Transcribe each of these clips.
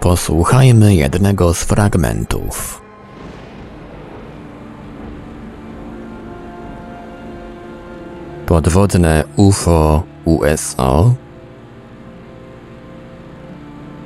Posłuchajmy jednego z fragmentów. Podwodne UFO USO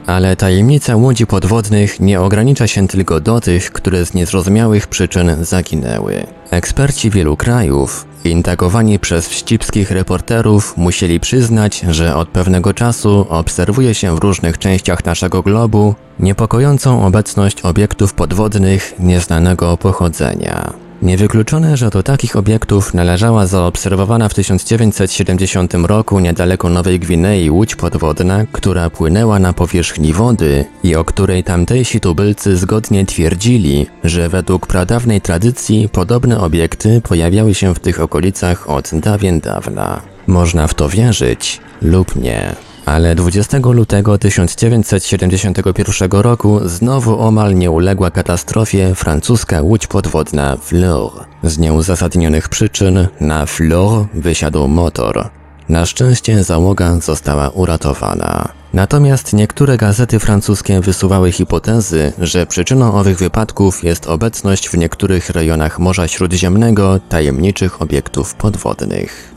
ale tajemnica łodzi podwodnych nie ogranicza się tylko do tych, które z niezrozumiałych przyczyn zaginęły. Eksperci wielu krajów, intagowani przez wścibskich reporterów, musieli przyznać, że od pewnego czasu obserwuje się w różnych częściach naszego globu niepokojącą obecność obiektów podwodnych nieznanego pochodzenia. Niewykluczone, że do takich obiektów należała zaobserwowana w 1970 roku niedaleko Nowej Gwinei łódź podwodna, która płynęła na powierzchni wody i o której tamtejsi tubylcy zgodnie twierdzili, że według pradawnej tradycji podobne obiekty pojawiały się w tych okolicach od dawien dawna. Można w to wierzyć lub nie. Ale 20 lutego 1971 roku znowu omal nie uległa katastrofie francuska łódź podwodna Fleur. Z nieuzasadnionych przyczyn na Fleur wysiadł motor. Na szczęście załoga została uratowana. Natomiast niektóre gazety francuskie wysuwały hipotezy, że przyczyną owych wypadków jest obecność w niektórych rejonach Morza Śródziemnego tajemniczych obiektów podwodnych.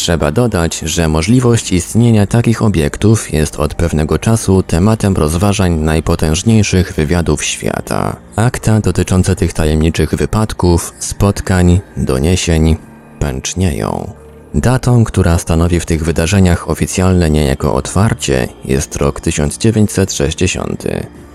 Trzeba dodać, że możliwość istnienia takich obiektów jest od pewnego czasu tematem rozważań najpotężniejszych wywiadów świata. Akta dotyczące tych tajemniczych wypadków, spotkań, doniesień pęcznieją. Datą, która stanowi w tych wydarzeniach oficjalne niejako otwarcie, jest rok 1960.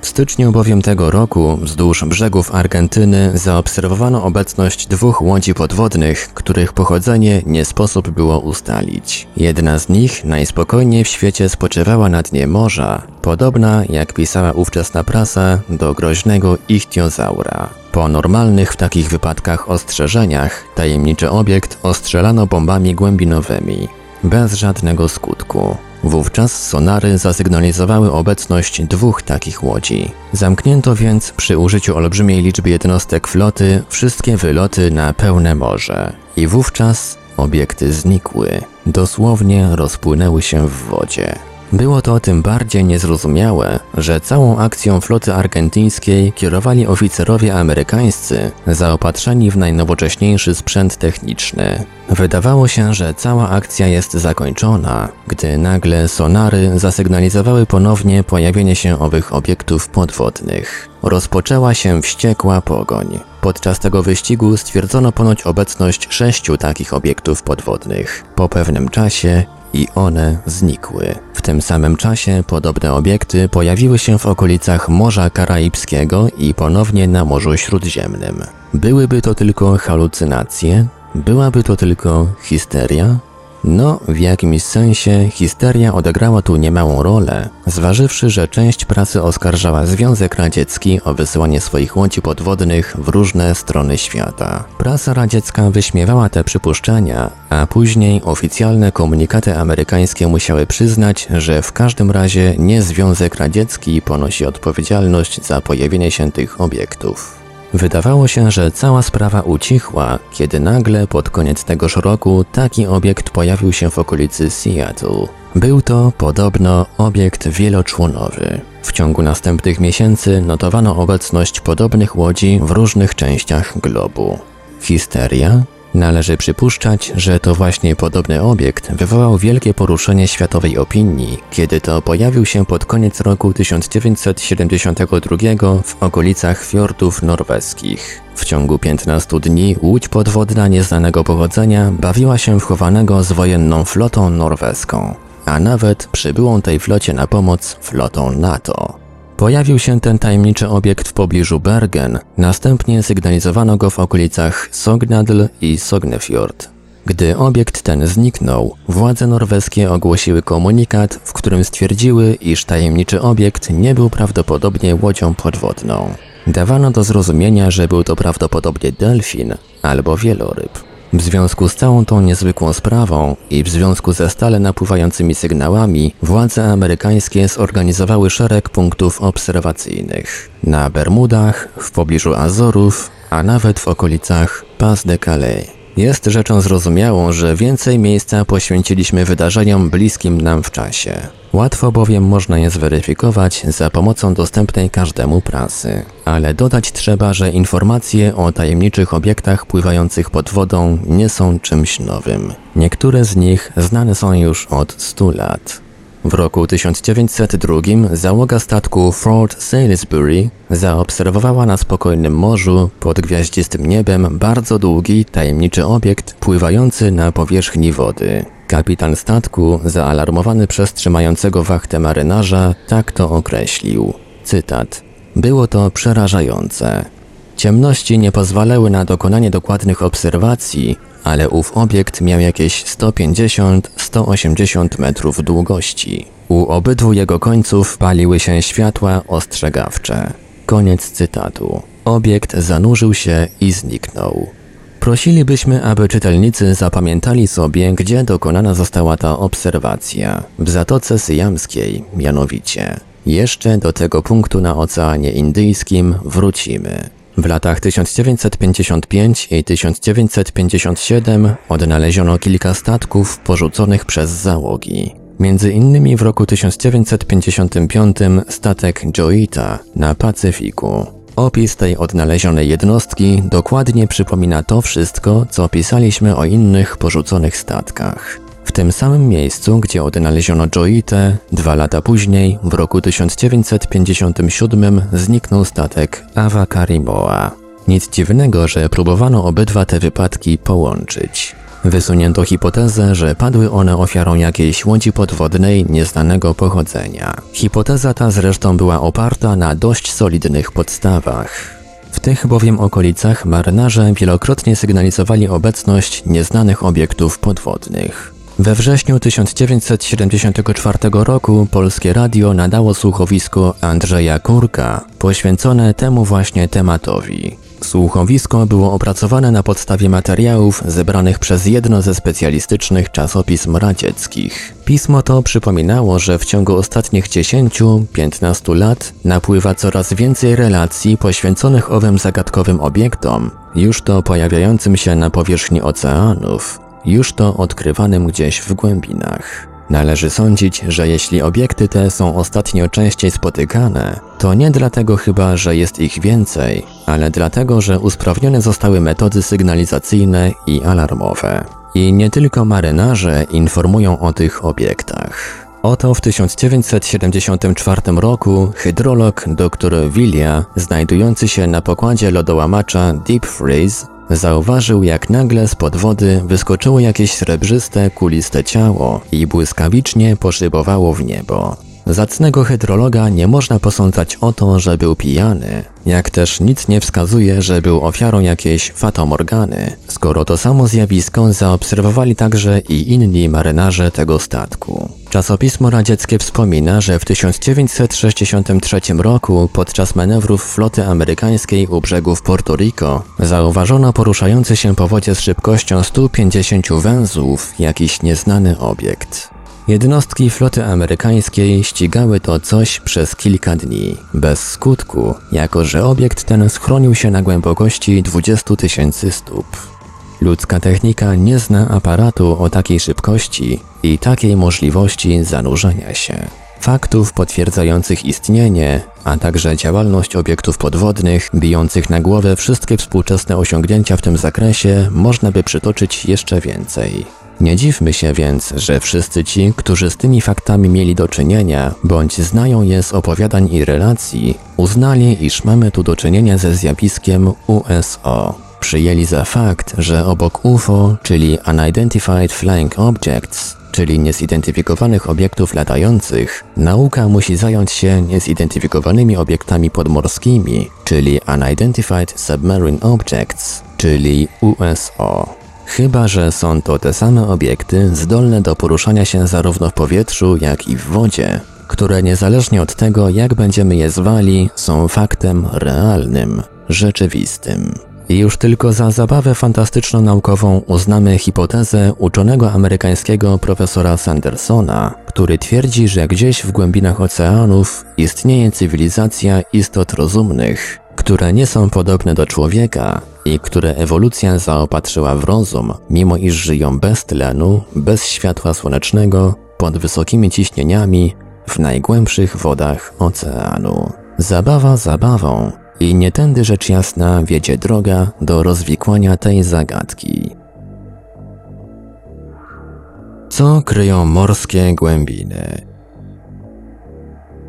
W styczniu bowiem tego roku wzdłuż brzegów Argentyny zaobserwowano obecność dwóch łodzi podwodnych, których pochodzenie nie sposób było ustalić. Jedna z nich najspokojniej w świecie spoczywała na dnie morza, podobna, jak pisała ówczesna prasa, do groźnego ichtiozaura. Po normalnych w takich wypadkach ostrzeżeniach, tajemniczy obiekt ostrzelano bombami głębinowymi, bez żadnego skutku. Wówczas sonary zasygnalizowały obecność dwóch takich łodzi. Zamknięto więc przy użyciu olbrzymiej liczby jednostek floty wszystkie wyloty na pełne morze. I wówczas obiekty znikły, dosłownie rozpłynęły się w wodzie. Było to tym bardziej niezrozumiałe, że całą akcją floty argentyńskiej kierowali oficerowie amerykańscy zaopatrzeni w najnowocześniejszy sprzęt techniczny. Wydawało się, że cała akcja jest zakończona, gdy nagle sonary zasygnalizowały ponownie pojawienie się owych obiektów podwodnych. Rozpoczęła się wściekła pogoń. Podczas tego wyścigu stwierdzono ponoć obecność sześciu takich obiektów podwodnych. Po pewnym czasie i one znikły. W tym samym czasie podobne obiekty pojawiły się w okolicach Morza Karaibskiego i ponownie na Morzu Śródziemnym. Byłyby to tylko halucynacje? Byłaby to tylko histeria? No, w jakimś sensie histeria odegrała tu niemałą rolę, zważywszy, że część prasy oskarżała Związek Radziecki o wysyłanie swoich łodzi podwodnych w różne strony świata. Prasa radziecka wyśmiewała te przypuszczenia, a później oficjalne komunikaty amerykańskie musiały przyznać, że w każdym razie nie Związek Radziecki ponosi odpowiedzialność za pojawienie się tych obiektów. Wydawało się, że cała sprawa ucichła, kiedy nagle pod koniec tegoż roku taki obiekt pojawił się w okolicy Seattle. Był to podobno obiekt wieloczłonowy. W ciągu następnych miesięcy notowano obecność podobnych łodzi w różnych częściach globu. Histeria? Należy przypuszczać, że to właśnie podobny obiekt wywołał wielkie poruszenie światowej opinii, kiedy to pojawił się pod koniec roku 1972 w okolicach fiordów norweskich. W ciągu 15 dni łódź podwodna nieznanego pochodzenia bawiła się w chowanego z wojenną flotą norweską, a nawet przybyłą tej flocie na pomoc flotą NATO. Pojawił się ten tajemniczy obiekt w pobliżu Bergen, następnie sygnalizowano go w okolicach Sognadl i Sognefjord. Gdy obiekt ten zniknął, władze norweskie ogłosiły komunikat, w którym stwierdziły, iż tajemniczy obiekt nie był prawdopodobnie łodzią podwodną. Dawano do zrozumienia, że był to prawdopodobnie delfin albo wieloryb. W związku z całą tą niezwykłą sprawą i w związku ze stale napływającymi sygnałami, władze amerykańskie zorganizowały szereg punktów obserwacyjnych na Bermudach, w pobliżu Azorów, a nawet w okolicach Pas de Calais. Jest rzeczą zrozumiałą, że więcej miejsca poświęciliśmy wydarzeniom bliskim nam w czasie. Łatwo bowiem można je zweryfikować za pomocą dostępnej każdemu prasy. Ale dodać trzeba, że informacje o tajemniczych obiektach pływających pod wodą nie są czymś nowym. Niektóre z nich znane są już od 100 lat. W roku 1902 załoga statku Fort Salisbury zaobserwowała na spokojnym morzu pod gwiaździstym niebem bardzo długi, tajemniczy obiekt pływający na powierzchni wody. Kapitan statku, zaalarmowany przez trzymającego wachtę marynarza, tak to określił. Cytat. Było to przerażające. Ciemności nie pozwalały na dokonanie dokładnych obserwacji, ale ów obiekt miał jakieś 150-180 metrów długości. U obydwu jego końców paliły się światła ostrzegawcze. Koniec cytatu. Obiekt zanurzył się i zniknął. Prosilibyśmy, aby czytelnicy zapamiętali sobie, gdzie dokonana została ta obserwacja. W Zatoce Syjamskiej, mianowicie. Jeszcze do tego punktu na Oceanie Indyjskim wrócimy. W latach 1955 i 1957 odnaleziono kilka statków porzuconych przez załogi. Między innymi w roku 1955 statek Joita na Pacyfiku. Opis tej odnalezionej jednostki dokładnie przypomina to wszystko, co pisaliśmy o innych porzuconych statkach. W tym samym miejscu, gdzie odnaleziono Joite, dwa lata później, w roku 1957, zniknął statek Ava Karimoa. Nic dziwnego, że próbowano obydwa te wypadki połączyć. Wysunięto hipotezę, że padły one ofiarą jakiejś łodzi podwodnej nieznanego pochodzenia. Hipoteza ta zresztą była oparta na dość solidnych podstawach. W tych bowiem okolicach marynarze wielokrotnie sygnalizowali obecność nieznanych obiektów podwodnych. We wrześniu 1974 roku Polskie Radio nadało słuchowisko Andrzeja Kurka, poświęcone temu właśnie tematowi. Słuchowisko było opracowane na podstawie materiałów zebranych przez jedno ze specjalistycznych czasopism radzieckich. Pismo to przypominało, że w ciągu ostatnich 10-15 lat napływa coraz więcej relacji poświęconych owym zagadkowym obiektom, już to pojawiającym się na powierzchni oceanów, już to odkrywanym gdzieś w głębinach. Należy sądzić, że jeśli obiekty te są ostatnio częściej spotykane, to nie dlatego chyba, że jest ich więcej, ale dlatego, że usprawnione zostały metody sygnalizacyjne i alarmowe. I nie tylko marynarze informują o tych obiektach. Oto w 1974 roku hydrolog dr Willia, znajdujący się na pokładzie lodołamacza Deep Freeze, Zauważył, jak nagle z pod wody wyskoczyło jakieś srebrzyste, kuliste ciało i błyskawicznie poszybowało w niebo. Zacnego hydrologa nie można posądzać o to, że był pijany, jak też nic nie wskazuje, że był ofiarą jakiejś fatomorgany, skoro to samo zjawisko zaobserwowali także i inni marynarze tego statku. Czasopismo radzieckie wspomina, że w 1963 roku podczas manewrów floty amerykańskiej u brzegów Porto Rico zauważono poruszający się po wodzie z szybkością 150 węzłów jakiś nieznany obiekt. Jednostki floty amerykańskiej ścigały to coś przez kilka dni, bez skutku, jako że obiekt ten schronił się na głębokości 20 tysięcy stóp. Ludzka technika nie zna aparatu o takiej szybkości i takiej możliwości zanurzenia się. Faktów potwierdzających istnienie, a także działalność obiektów podwodnych, bijących na głowę wszystkie współczesne osiągnięcia w tym zakresie, można by przytoczyć jeszcze więcej. Nie dziwmy się więc, że wszyscy ci, którzy z tymi faktami mieli do czynienia, bądź znają je z opowiadań i relacji, uznali, iż mamy tu do czynienia ze zjawiskiem USO. Przyjęli za fakt, że obok UFO, czyli Unidentified Flying Objects, czyli niezidentyfikowanych obiektów latających, nauka musi zająć się niezidentyfikowanymi obiektami podmorskimi, czyli Unidentified Submarine Objects, czyli USO. Chyba, że są to te same obiekty zdolne do poruszania się zarówno w powietrzu, jak i w wodzie, które niezależnie od tego, jak będziemy je zwali, są faktem realnym, rzeczywistym. Już tylko za zabawę fantastyczno-naukową uznamy hipotezę uczonego amerykańskiego profesora Sandersona, który twierdzi, że gdzieś w głębinach oceanów istnieje cywilizacja istot rozumnych, które nie są podobne do człowieka i które ewolucja zaopatrzyła w rozum, mimo iż żyją bez tlenu, bez światła słonecznego, pod wysokimi ciśnieniami, w najgłębszych wodach oceanu. Zabawa zabawą, i nie tędy rzecz jasna wiedzie droga do rozwikłania tej zagadki. Co kryją morskie głębiny?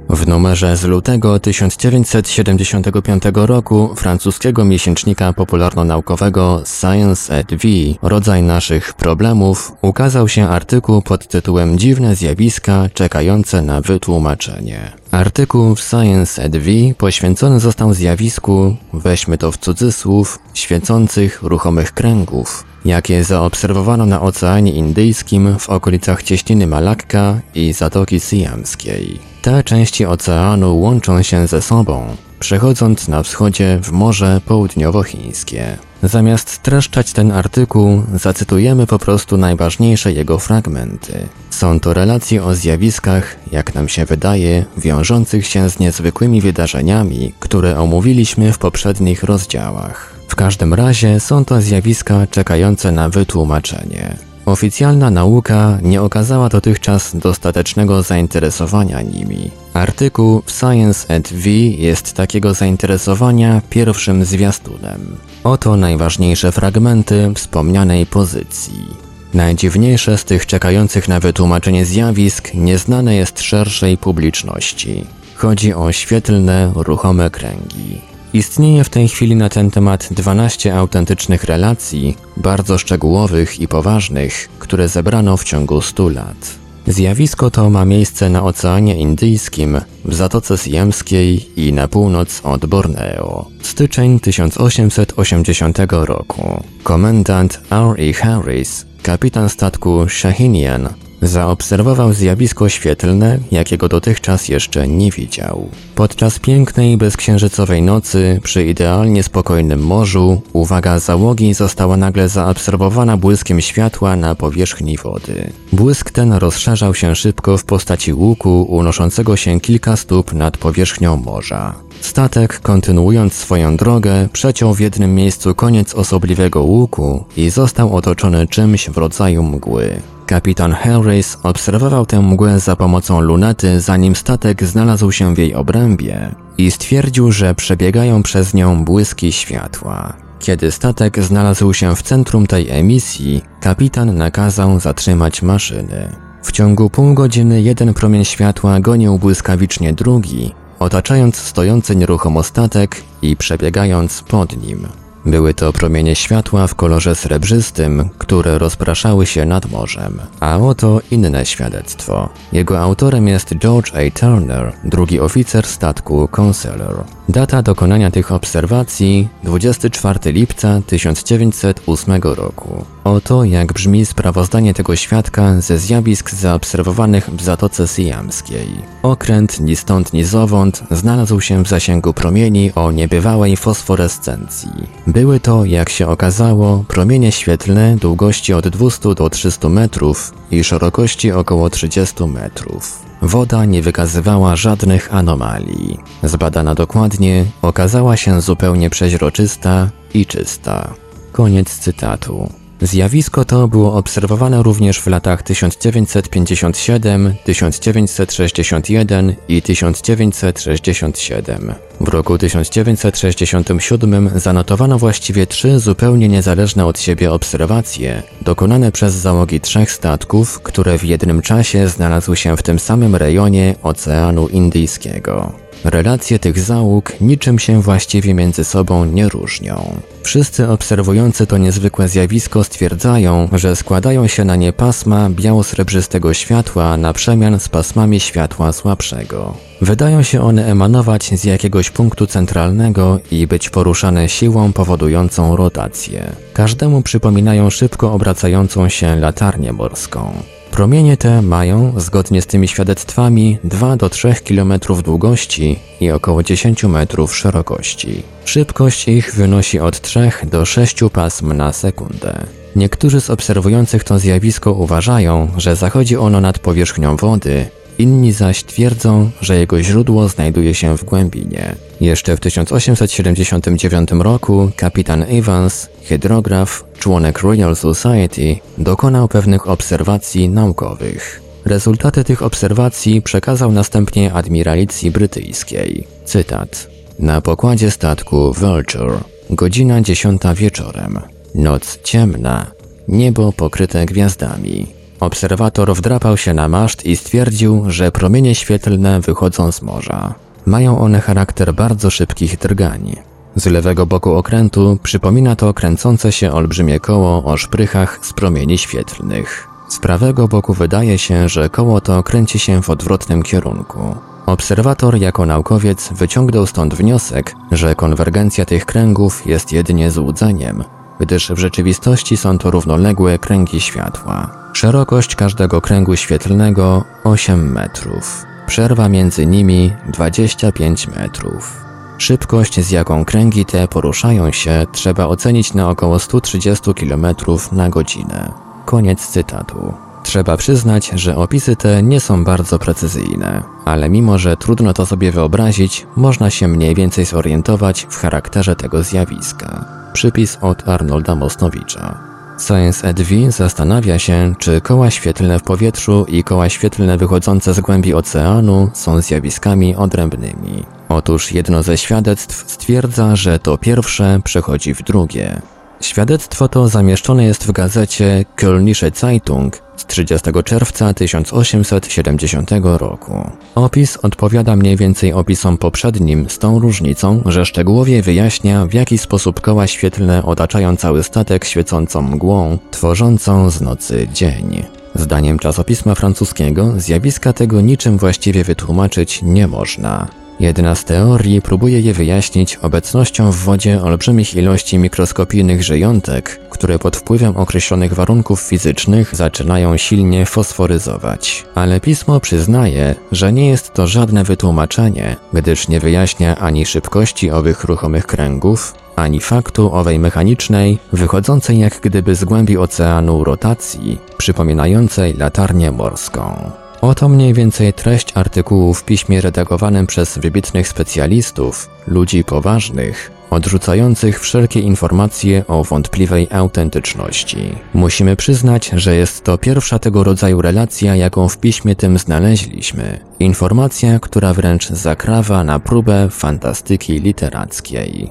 W numerze z lutego 1975 roku francuskiego miesięcznika popularno-naukowego Science at V Rodzaj naszych problemów ukazał się artykuł pod tytułem Dziwne zjawiska czekające na wytłumaczenie. Artykuł w Science at V poświęcony został zjawisku, weźmy to w cudzysłów, świecących ruchomych kręgów, jakie zaobserwowano na Oceanie Indyjskim w okolicach cieśniny Malakka i Zatoki Siamskiej. Te części oceanu łączą się ze sobą, przechodząc na wschodzie w Morze Południowochińskie. Zamiast streszczać ten artykuł, zacytujemy po prostu najważniejsze jego fragmenty. Są to relacje o zjawiskach, jak nam się wydaje, wiążących się z niezwykłymi wydarzeniami, które omówiliśmy w poprzednich rozdziałach. W każdym razie są to zjawiska czekające na wytłumaczenie. Oficjalna nauka nie okazała dotychczas dostatecznego zainteresowania nimi. Artykuł w Science at V jest takiego zainteresowania pierwszym zwiastunem. Oto najważniejsze fragmenty wspomnianej pozycji. Najdziwniejsze z tych czekających na wytłumaczenie zjawisk nieznane jest szerszej publiczności. Chodzi o świetlne, ruchome kręgi. Istnieje w tej chwili na ten temat 12 autentycznych relacji, bardzo szczegółowych i poważnych, które zebrano w ciągu 100 lat. Zjawisko to ma miejsce na Oceanie Indyjskim, w Zatoce Siemskiej i na północ od Borneo. Styczeń 1880 roku. Komendant R.E. Harris, kapitan statku Shahinian, Zaobserwował zjawisko świetlne, jakiego dotychczas jeszcze nie widział. Podczas pięknej, bezksiężycowej nocy, przy idealnie spokojnym morzu, uwaga załogi została nagle zaobserwowana błyskiem światła na powierzchni wody. Błysk ten rozszerzał się szybko w postaci łuku unoszącego się kilka stóp nad powierzchnią morza. Statek, kontynuując swoją drogę, przeciął w jednym miejscu koniec osobliwego łuku i został otoczony czymś w rodzaju mgły. Kapitan Harris obserwował tę mgłę za pomocą lunety, zanim statek znalazł się w jej obrębie i stwierdził, że przebiegają przez nią błyski światła. Kiedy statek znalazł się w centrum tej emisji, kapitan nakazał zatrzymać maszyny. W ciągu pół godziny jeden promień światła gonił błyskawicznie drugi, otaczając stojący nieruchomo statek i przebiegając pod nim. Były to promienie światła w kolorze srebrzystym, które rozpraszały się nad morzem. A oto inne świadectwo. Jego autorem jest George A. Turner, drugi oficer statku Consular. Data dokonania tych obserwacji 24 lipca 1908 roku. Oto jak brzmi sprawozdanie tego świadka ze zjawisk zaobserwowanych w Zatoce Siamskiej. Okręt ni stąd ni zowąd znalazł się w zasięgu promieni o niebywałej fosforescencji. Były to, jak się okazało, promienie świetlne długości od 200 do 300 metrów i szerokości około 30 metrów. Woda nie wykazywała żadnych anomalii. Zbadana dokładnie, okazała się zupełnie przeźroczysta i czysta. Koniec cytatu. Zjawisko to było obserwowane również w latach 1957, 1961 i 1967. W roku 1967 zanotowano właściwie trzy zupełnie niezależne od siebie obserwacje, dokonane przez załogi trzech statków, które w jednym czasie znalazły się w tym samym rejonie Oceanu Indyjskiego. Relacje tych załóg niczym się właściwie między sobą nie różnią. Wszyscy obserwujący to niezwykłe zjawisko stwierdzają, że składają się na nie pasma biało-srebrzystego światła na przemian z pasmami światła słabszego. Wydają się one emanować z jakiegoś punktu centralnego i być poruszane siłą powodującą rotację. Każdemu przypominają szybko obracającą się latarnię morską. Promienie te mają, zgodnie z tymi świadectwami, 2 do 3 km długości i około 10 metrów szerokości. Szybkość ich wynosi od 3 do 6 pasm na sekundę. Niektórzy z obserwujących to zjawisko uważają, że zachodzi ono nad powierzchnią wody Inni zaś twierdzą, że jego źródło znajduje się w głębinie. Jeszcze w 1879 roku kapitan Evans, hydrograf, członek Royal Society, dokonał pewnych obserwacji naukowych. Rezultaty tych obserwacji przekazał następnie admiralicji brytyjskiej. Cytat. Na pokładzie statku Vulture, godzina dziesiąta wieczorem. Noc ciemna, niebo pokryte gwiazdami. Obserwator wdrapał się na maszt i stwierdził, że promienie świetlne wychodzą z morza. Mają one charakter bardzo szybkich drgań. Z lewego boku okrętu przypomina to kręcące się olbrzymie koło o szprychach z promieni świetlnych. Z prawego boku wydaje się, że koło to kręci się w odwrotnym kierunku. Obserwator jako naukowiec wyciągnął stąd wniosek, że konwergencja tych kręgów jest jedynie złudzeniem, gdyż w rzeczywistości są to równoległe kręgi światła. Szerokość każdego kręgu świetlnego 8 metrów. Przerwa między nimi 25 metrów. Szybkość, z jaką kręgi te poruszają się, trzeba ocenić na około 130 km na godzinę. Koniec cytatu. Trzeba przyznać, że opisy te nie są bardzo precyzyjne, ale mimo że trudno to sobie wyobrazić, można się mniej więcej zorientować w charakterze tego zjawiska. Przypis od Arnolda Mosnowicza. Science EDV zastanawia się, czy koła świetlne w powietrzu i koła świetlne wychodzące z głębi oceanu są zjawiskami odrębnymi. Otóż jedno ze świadectw stwierdza, że to pierwsze przechodzi w drugie. Świadectwo to zamieszczone jest w gazecie Kölnische Zeitung z 30 czerwca 1870 roku. Opis odpowiada mniej więcej opisom poprzednim z tą różnicą, że szczegółowie wyjaśnia w jaki sposób koła świetlne otaczają cały statek świecącą mgłą, tworzącą z nocy dzień. Zdaniem czasopisma francuskiego zjawiska tego niczym właściwie wytłumaczyć nie można. Jedna z teorii próbuje je wyjaśnić obecnością w wodzie olbrzymich ilości mikroskopijnych żyjątek, które pod wpływem określonych warunków fizycznych zaczynają silnie fosforyzować. Ale pismo przyznaje, że nie jest to żadne wytłumaczenie, gdyż nie wyjaśnia ani szybkości owych ruchomych kręgów, ani faktu owej mechanicznej, wychodzącej jak gdyby z głębi oceanu rotacji, przypominającej latarnię morską. Oto mniej więcej treść artykułu w piśmie redagowanym przez wybitnych specjalistów, ludzi poważnych, odrzucających wszelkie informacje o wątpliwej autentyczności. Musimy przyznać, że jest to pierwsza tego rodzaju relacja, jaką w piśmie tym znaleźliśmy. Informacja, która wręcz zakrawa na próbę fantastyki literackiej.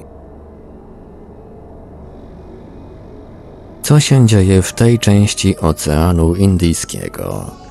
Co się dzieje w tej części Oceanu Indyjskiego?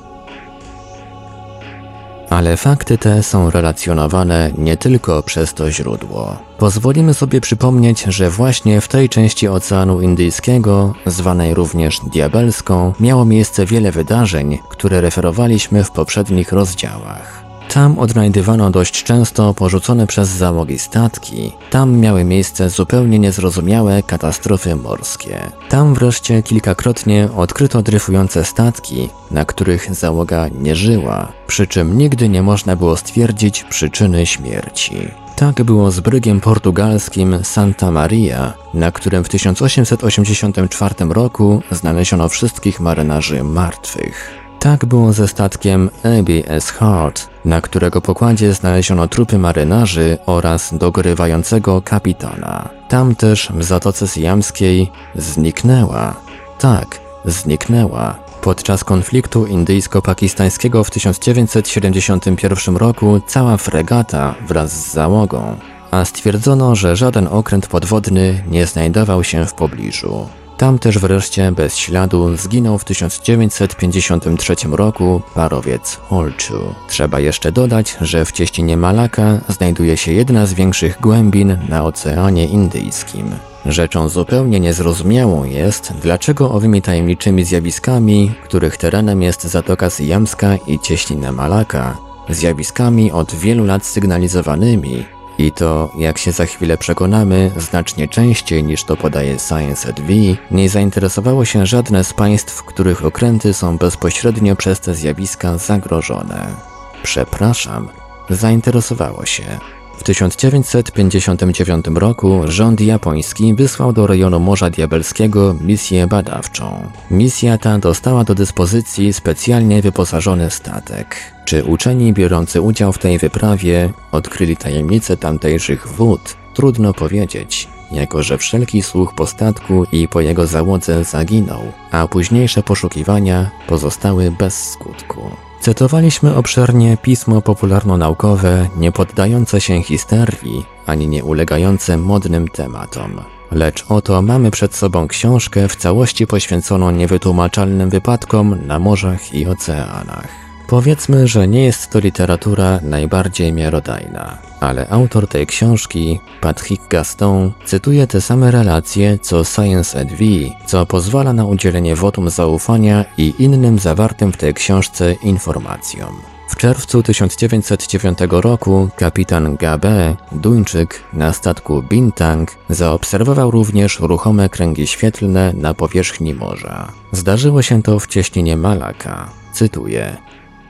Ale fakty te są relacjonowane nie tylko przez to źródło. Pozwolimy sobie przypomnieć, że właśnie w tej części Oceanu Indyjskiego, zwanej również diabelską, miało miejsce wiele wydarzeń, które referowaliśmy w poprzednich rozdziałach. Tam odnajdywano dość często porzucone przez załogi statki, tam miały miejsce zupełnie niezrozumiałe katastrofy morskie. Tam wreszcie kilkakrotnie odkryto dryfujące statki, na których załoga nie żyła, przy czym nigdy nie można było stwierdzić przyczyny śmierci. Tak było z brygiem portugalskim Santa Maria, na którym w 1884 roku znaleziono wszystkich marynarzy martwych. Tak było ze statkiem ABS Heart, na którego pokładzie znaleziono trupy marynarzy oraz dogorywającego kapitana. Tam też w Zatoce Siamskiej zniknęła. Tak, zniknęła. Podczas konfliktu indyjsko-pakistańskiego w 1971 roku cała fregata wraz z załogą, a stwierdzono, że żaden okręt podwodny nie znajdował się w pobliżu. Tam też wreszcie bez śladu zginął w 1953 roku parowiec Holczu. Trzeba jeszcze dodać, że w cieśninie Malaka znajduje się jedna z większych głębin na Oceanie Indyjskim. Rzeczą zupełnie niezrozumiałą jest, dlaczego owymi tajemniczymi zjawiskami, których terenem jest Zatoka Syjamska i cieśnina Malaka, zjawiskami od wielu lat sygnalizowanymi, i to, jak się za chwilę przekonamy, znacznie częściej niż to podaje Science at V, nie zainteresowało się żadne z państw, których okręty są bezpośrednio przez te zjawiska zagrożone. Przepraszam, zainteresowało się. W 1959 roku rząd japoński wysłał do rejonu Morza Diabelskiego misję badawczą. Misja ta dostała do dyspozycji specjalnie wyposażony statek. Czy uczeni biorący udział w tej wyprawie odkryli tajemnice tamtejszych wód? Trudno powiedzieć, jako że wszelki słuch po statku i po jego załodze zaginął, a późniejsze poszukiwania pozostały bez skutku. Cytowaliśmy obszernie pismo popularno-naukowe, nie poddające się histerii, ani nie ulegające modnym tematom. Lecz oto mamy przed sobą książkę w całości poświęconą niewytłumaczalnym wypadkom na morzach i oceanach. Powiedzmy, że nie jest to literatura najbardziej miarodajna, ale autor tej książki, Patrick Gaston, cytuje te same relacje co Science at V, co pozwala na udzielenie wotum zaufania i innym zawartym w tej książce informacjom. W czerwcu 1909 roku kapitan Gabe, Duńczyk, na statku Bintang zaobserwował również ruchome kręgi świetlne na powierzchni morza. Zdarzyło się to w cieśninie Malaka. Cytuję.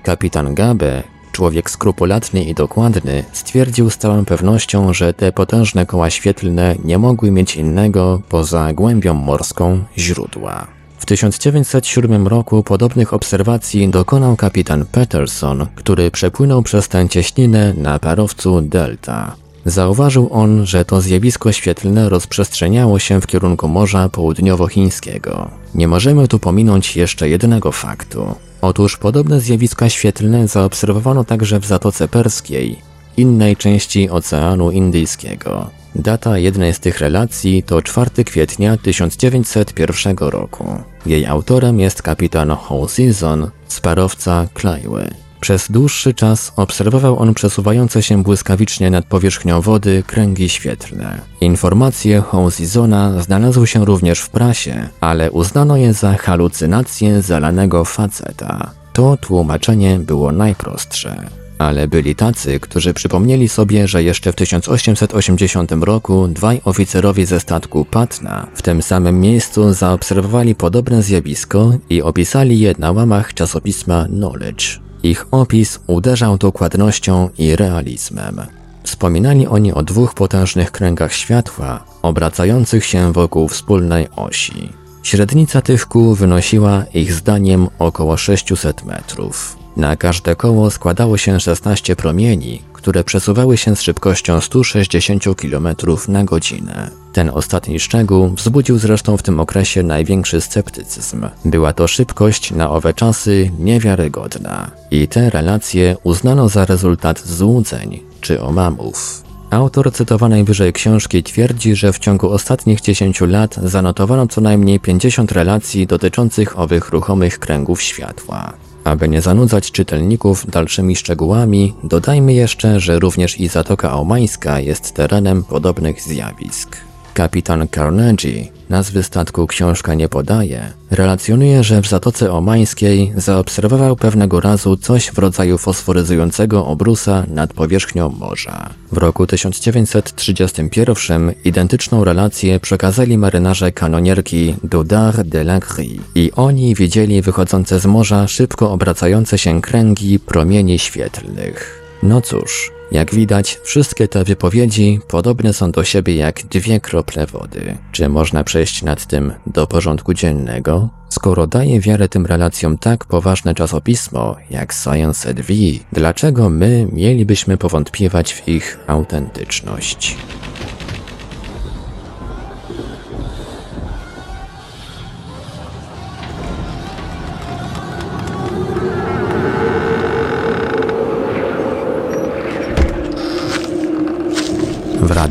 Kapitan Gabe, człowiek skrupulatny i dokładny, stwierdził z całą pewnością, że te potężne koła świetlne nie mogły mieć innego, poza głębią morską, źródła. W 1907 roku podobnych obserwacji dokonał kapitan Peterson, który przepłynął przez tę cieśninę na parowcu Delta. Zauważył on, że to zjawisko świetlne rozprzestrzeniało się w kierunku Morza Południowochińskiego. Nie możemy tu pominąć jeszcze jednego faktu. Otóż podobne zjawiska świetlne zaobserwowano także w Zatoce Perskiej, innej części Oceanu Indyjskiego. Data jednej z tych relacji to 4 kwietnia 1901 roku. Jej autorem jest kapitan Ho Season z parowca Klajły. Przez dłuższy czas obserwował on przesuwające się błyskawicznie nad powierzchnią wody kręgi świetlne. Informacje Housizona znalazły się również w prasie, ale uznano je za halucynacje zalanego faceta. To tłumaczenie było najprostsze. Ale byli tacy, którzy przypomnieli sobie, że jeszcze w 1880 roku dwaj oficerowie ze statku Patna w tym samym miejscu zaobserwowali podobne zjawisko i opisali je na łamach czasopisma Knowledge. Ich opis uderzał dokładnością i realizmem. Wspominali oni o dwóch potężnych kręgach światła, obracających się wokół wspólnej osi. Średnica tych kół wynosiła ich zdaniem około 600 metrów. Na każde koło składało się 16 promieni, które przesuwały się z szybkością 160 km na godzinę. Ten ostatni szczegół wzbudził zresztą w tym okresie największy sceptycyzm. Była to szybkość na owe czasy niewiarygodna i te relacje uznano za rezultat złudzeń czy omamów. Autor cytowanej wyżej książki twierdzi, że w ciągu ostatnich 10 lat zanotowano co najmniej 50 relacji dotyczących owych ruchomych kręgów światła. Aby nie zanudzać czytelników dalszymi szczegółami, dodajmy jeszcze, że również i Zatoka Omańska jest terenem podobnych zjawisk. Kapitan Carnegie, nazwy statku książka nie podaje, relacjonuje, że w Zatoce Omańskiej zaobserwował pewnego razu coś w rodzaju fosforyzującego obrusa nad powierzchnią morza. W roku 1931 identyczną relację przekazali marynarze kanonierki Dudar de Langry i oni widzieli wychodzące z morza szybko obracające się kręgi promieni świetlnych. No cóż, jak widać, wszystkie te wypowiedzi podobne są do siebie jak dwie krople wody. Czy można przejść nad tym do porządku dziennego? Skoro daje wiarę tym relacjom tak poważne czasopismo jak Science at V, dlaczego my mielibyśmy powątpiewać w ich autentyczność?